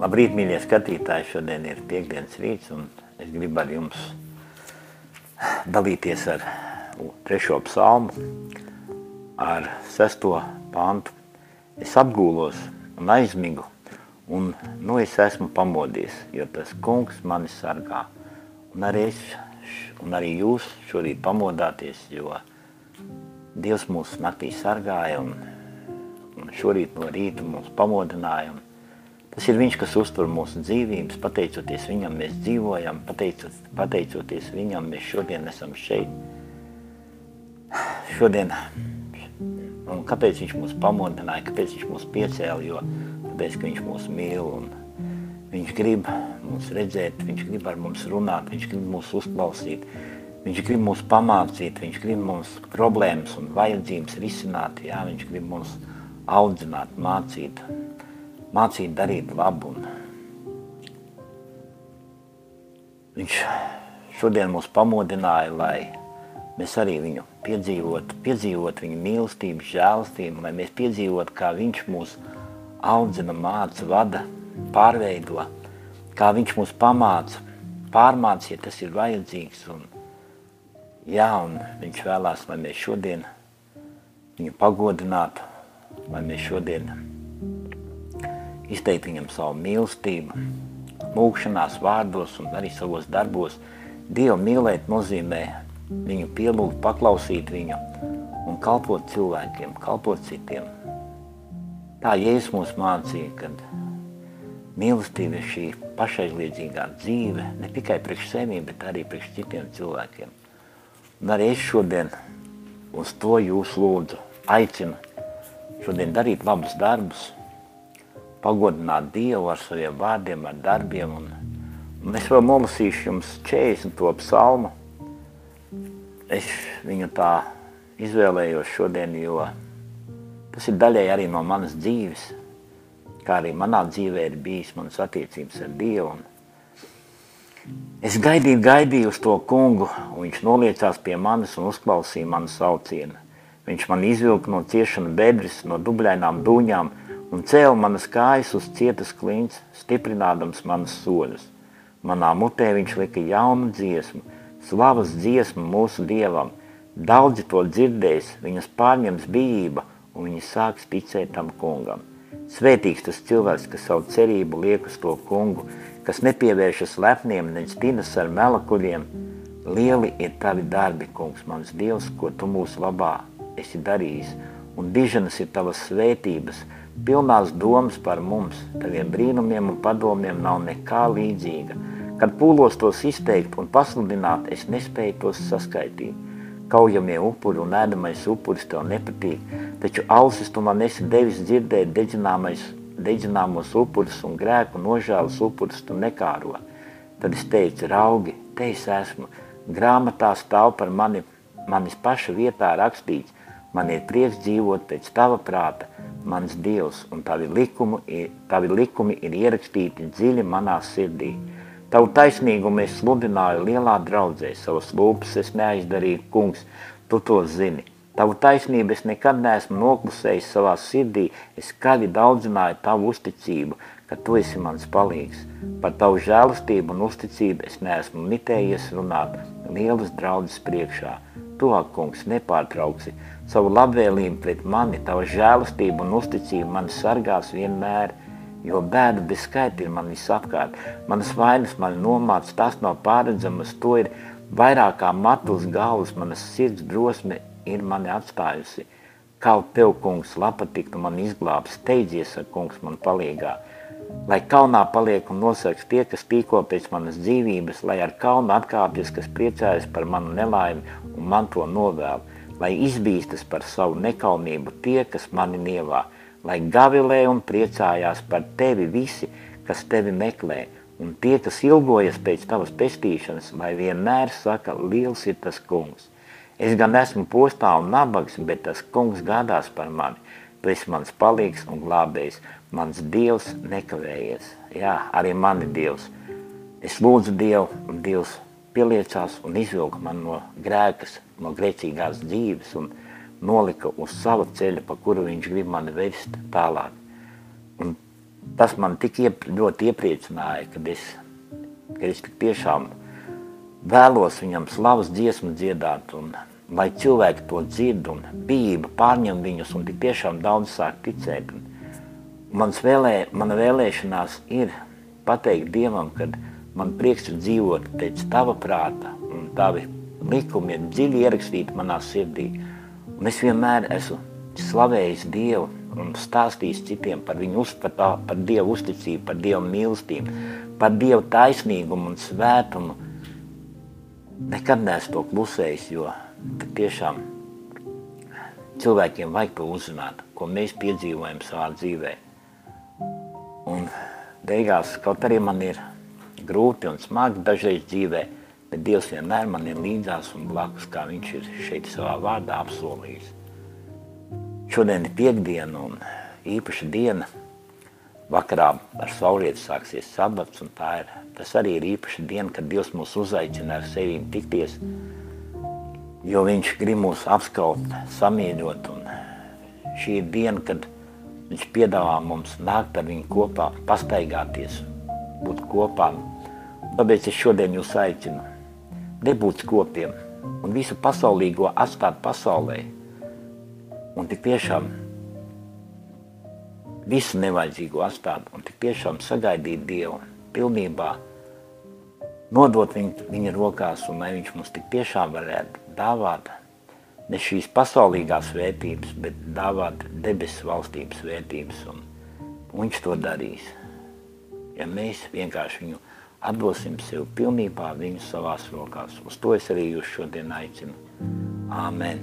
Labrīt, mīļie skatītāji! Šodien ir piekdienas rīts, un es gribu ar jums dalīties ar trešo psalmu, ar sesto pantu. Es apgūlos un aizmigu, un nu es esmu pamodies, jo tas kungs mani sargā. Un arī, es, un arī jūs šorīt pamodāties, jo Dievs mūs naktī sargāja un, un šorīt no rīta mūs pamodināja. Un tas ir Viņš, kas uztur mūsu dzīvības, pateicoties Viņam mēs dzīvojam, pateicot, pateicoties Viņam mēs šodien esam šeit. Šodien, un kāpēc Viņš mūs pamodināja, kāpēc Viņš mūs piecēla, jo tāpēc, ka Viņš mūs mīl un Viņš grib mūs redzēt, Viņš grib ar mums runāt, Viņš grib mūs uzklausīt, Viņš grib mūs pamācīt, viņš grib mums problēmas un vajadzības risināt, jā, viņš grib mums audzināt, mācīt, mācīt darīt labu. Un viņš šodien mūs pamodināja, lai mēs arī viņu piedzīvotu, piedzīvot viņa mīlestību, žēlastību, lai mēs piedzīvotu, kā viņš mūs audzina, māca, vada, pārveido, kā viņš mūs pamāca, pārmāca, ja tas ir vajadzīgs. Un, Jā, un viņš vēlās, mēs šodien viņu pagodinātu, lai mēs šodien izteiktu viņam savu mīlestību, mūkšanās vārdos un arī savos darbos. Dievu mīlēt nozīmē viņu pielūgt, paklausīt viņu un kalpot cilvēkiem, kalpot citiem. Tā Jēzus mums mācīja, kad mīlestība ir šī pašaizliedzīgā dzīve, ne tikai priekš sevīm, bet arī priekš citiem cilvēkiem. Es šodien uz to jūs lūdzu, aicinu šodien darīt labus darbus, pagodināt Dievu ar saviem vārdiem, ar darbiem. Un, un es vēl nolasīšu jums 40. psalmu. Es viņu tā izvēlējos šodien, jo tas ir daļai arī no manas dzīves, kā arī manā dzīvē ir bijis manas attiecības ar Dievu. Un, Es gaidīju, gaidīju uz to kungu, un viņš noliecās pie manis un uzklausīja manu saucienu. Viņš man izvilka no ciešana bedres, no dubļainām dūņām un cēla manas kājas uz cietas klints, stiprinādams manas soļus. Manā mutē viņš lika jaunu dziesmu, slavas dziesmu mūsu dievam. Daudzi to dzirdēs, viņas pārņems bijība, un viņi sāks ticēt tam kungam. Svētīgs tas cilvēks, kas savu cerību liek uz to kungu, kas nepievēršas lepniem, ne stinas ar melakuļiem. Lieli ir tavi darbi, kungs, mans Dievs, ko tu mūsu labā esi darījis, un diženas ir tavas svētības, pilnās domas par mums, taviem brīnumiem un padomiem nav nekā līdzīga. Kad pūlos tos izteikt un pasludināt, es nespēju tos saskaitīt. Kaujamie upuri un ēdamais upuris tev nepatīk, taču ausis tu man esi devis dzirdēt dedzināmais dedzināmos upurus un grēku nožēlas upurus tu nekāro. Tad es teicu, raugi, te es esmu, grāmatā stāv par mani, manis paša vietā rakstīts, man ir prieks dzīvot pēc tava prāta, mans Dievs, un tavi likumi, ir, tavi likumi ir ierakstīti dziļi manā sirdī. Tavu taisnīgumu es sludināju lielā draudzē, savas lūpas es neaizdarīju, kungs, tu to zini. Tavu taisnību es nekad neesmu noklusējis savā sirdī, es skaļi daudzināju tavu uzticību, ka tu esi mans palīgs. Par tavu žēlastību un uzticību es neesmu mitējies runāt lielas draudzes priekšā. Tu, kungs, nepārtrauksi savu labvēlību pret mani, tava žēlastība un uzticība mani sargās vienmēr, jo bēda bez skaita ir man visapkārt. Manas vainas mani nomāc, tas nav pāredzamas, to ir vairāk kā matus galvas, manas sirds drosme ir mani atstājusi. Kaut tev, kungs, lapa tiktu man izglābs, steidzies kungs man palīgā. Lai kaunā paliek un nosargs tie, kas tīko pēc manas dzīvības, lai ar kaunu atkāpjas, kas priecājas par manu nelaimi un man to novēl, lai izbīstas par savu nekaunību tie, kas mani nievā, lai gavilē un priecājās par tevi visi, kas tevi meklē, un tie, kas ilgojas pēc tavas pestīšanas, lai vienmēr saka, liels ir tas kungs. Es gan esmu postā un nabags, bet tas kungs gādās par mani. Tu esi mans palīgs un glābējs, mans dievs nekavējies. Jā, arī mani dievs. Es lūdzu Dievu, un Dievs pieliecās un izvilka man no grēkas, no grēcīgās dzīves un nolika uz sava ceļa, pa kuru viņš grib mani vest tālāk. Un tas man tik iep, ļoti iepriecināja, kad es, kad es tik tiešām vēlos viņam slavas dziesmu dziedāt, un lai cilvēki to dzird, un bība pārņem viņus, un tik tiešām daudz sāk ticēt. Mans vēlē, mana vēlēšanās ir pateikt Dievam, kad man prieks ir dzīvot pēc tava prāta, un tavi likumi ir dziļi ierakstīti manā sirdī. Un es vienmēr esmu slavējis Dievu un stāstījis citiem par viņu uzpatā, par Dievu uzticību, par Dievu mīlestību, par Dievu taisnīgumu un svētumu. Nekad neesmu to klusējis, jo tiešām cilvēkiem vajag to uzzināt, ko mēs piedzīvojam savā dzīvē. Un beigās, kaut arī man ir grūti un smagi dažreiz dzīvē, bet Dievs vienmēr man ir līdzās un blakus, kā viņš ir šeit savā vārdā apsolījis. Šodien ir piekdiena un īpaša diena. Vakarā ar saulrietu sāksies sabats, un tā ir, tas arī ir īpaša diena, kad Dievs mūs uzaicina ar sevi tikties, jo viņš grib mūs apskaut, samieļot, un šī ir diena, kad viņš piedāvā mums nākt ar viņu kopā, pastaigāties, būt kopā. Tāpēc es šodien jūs aicinu nebūt skopiem un visu pasaulīgo atstāt pasaulē, un tik tiešām visu nevajadzīgo atstāt un tik tiešām sagaidīt Dievu pilnībā, nodot viņu, viņa rokās un lai viņš mums tik tiešām varētu dāvāt ne šīs pasaulīgās vērtības, bet dāvāt debesu valstības vērtības un viņš to darīs. Ja mēs vienkārši viņu atdosim sev pilnībā viņu savās rokās. Uz to es arī jūs šodien aicinu. Āmen!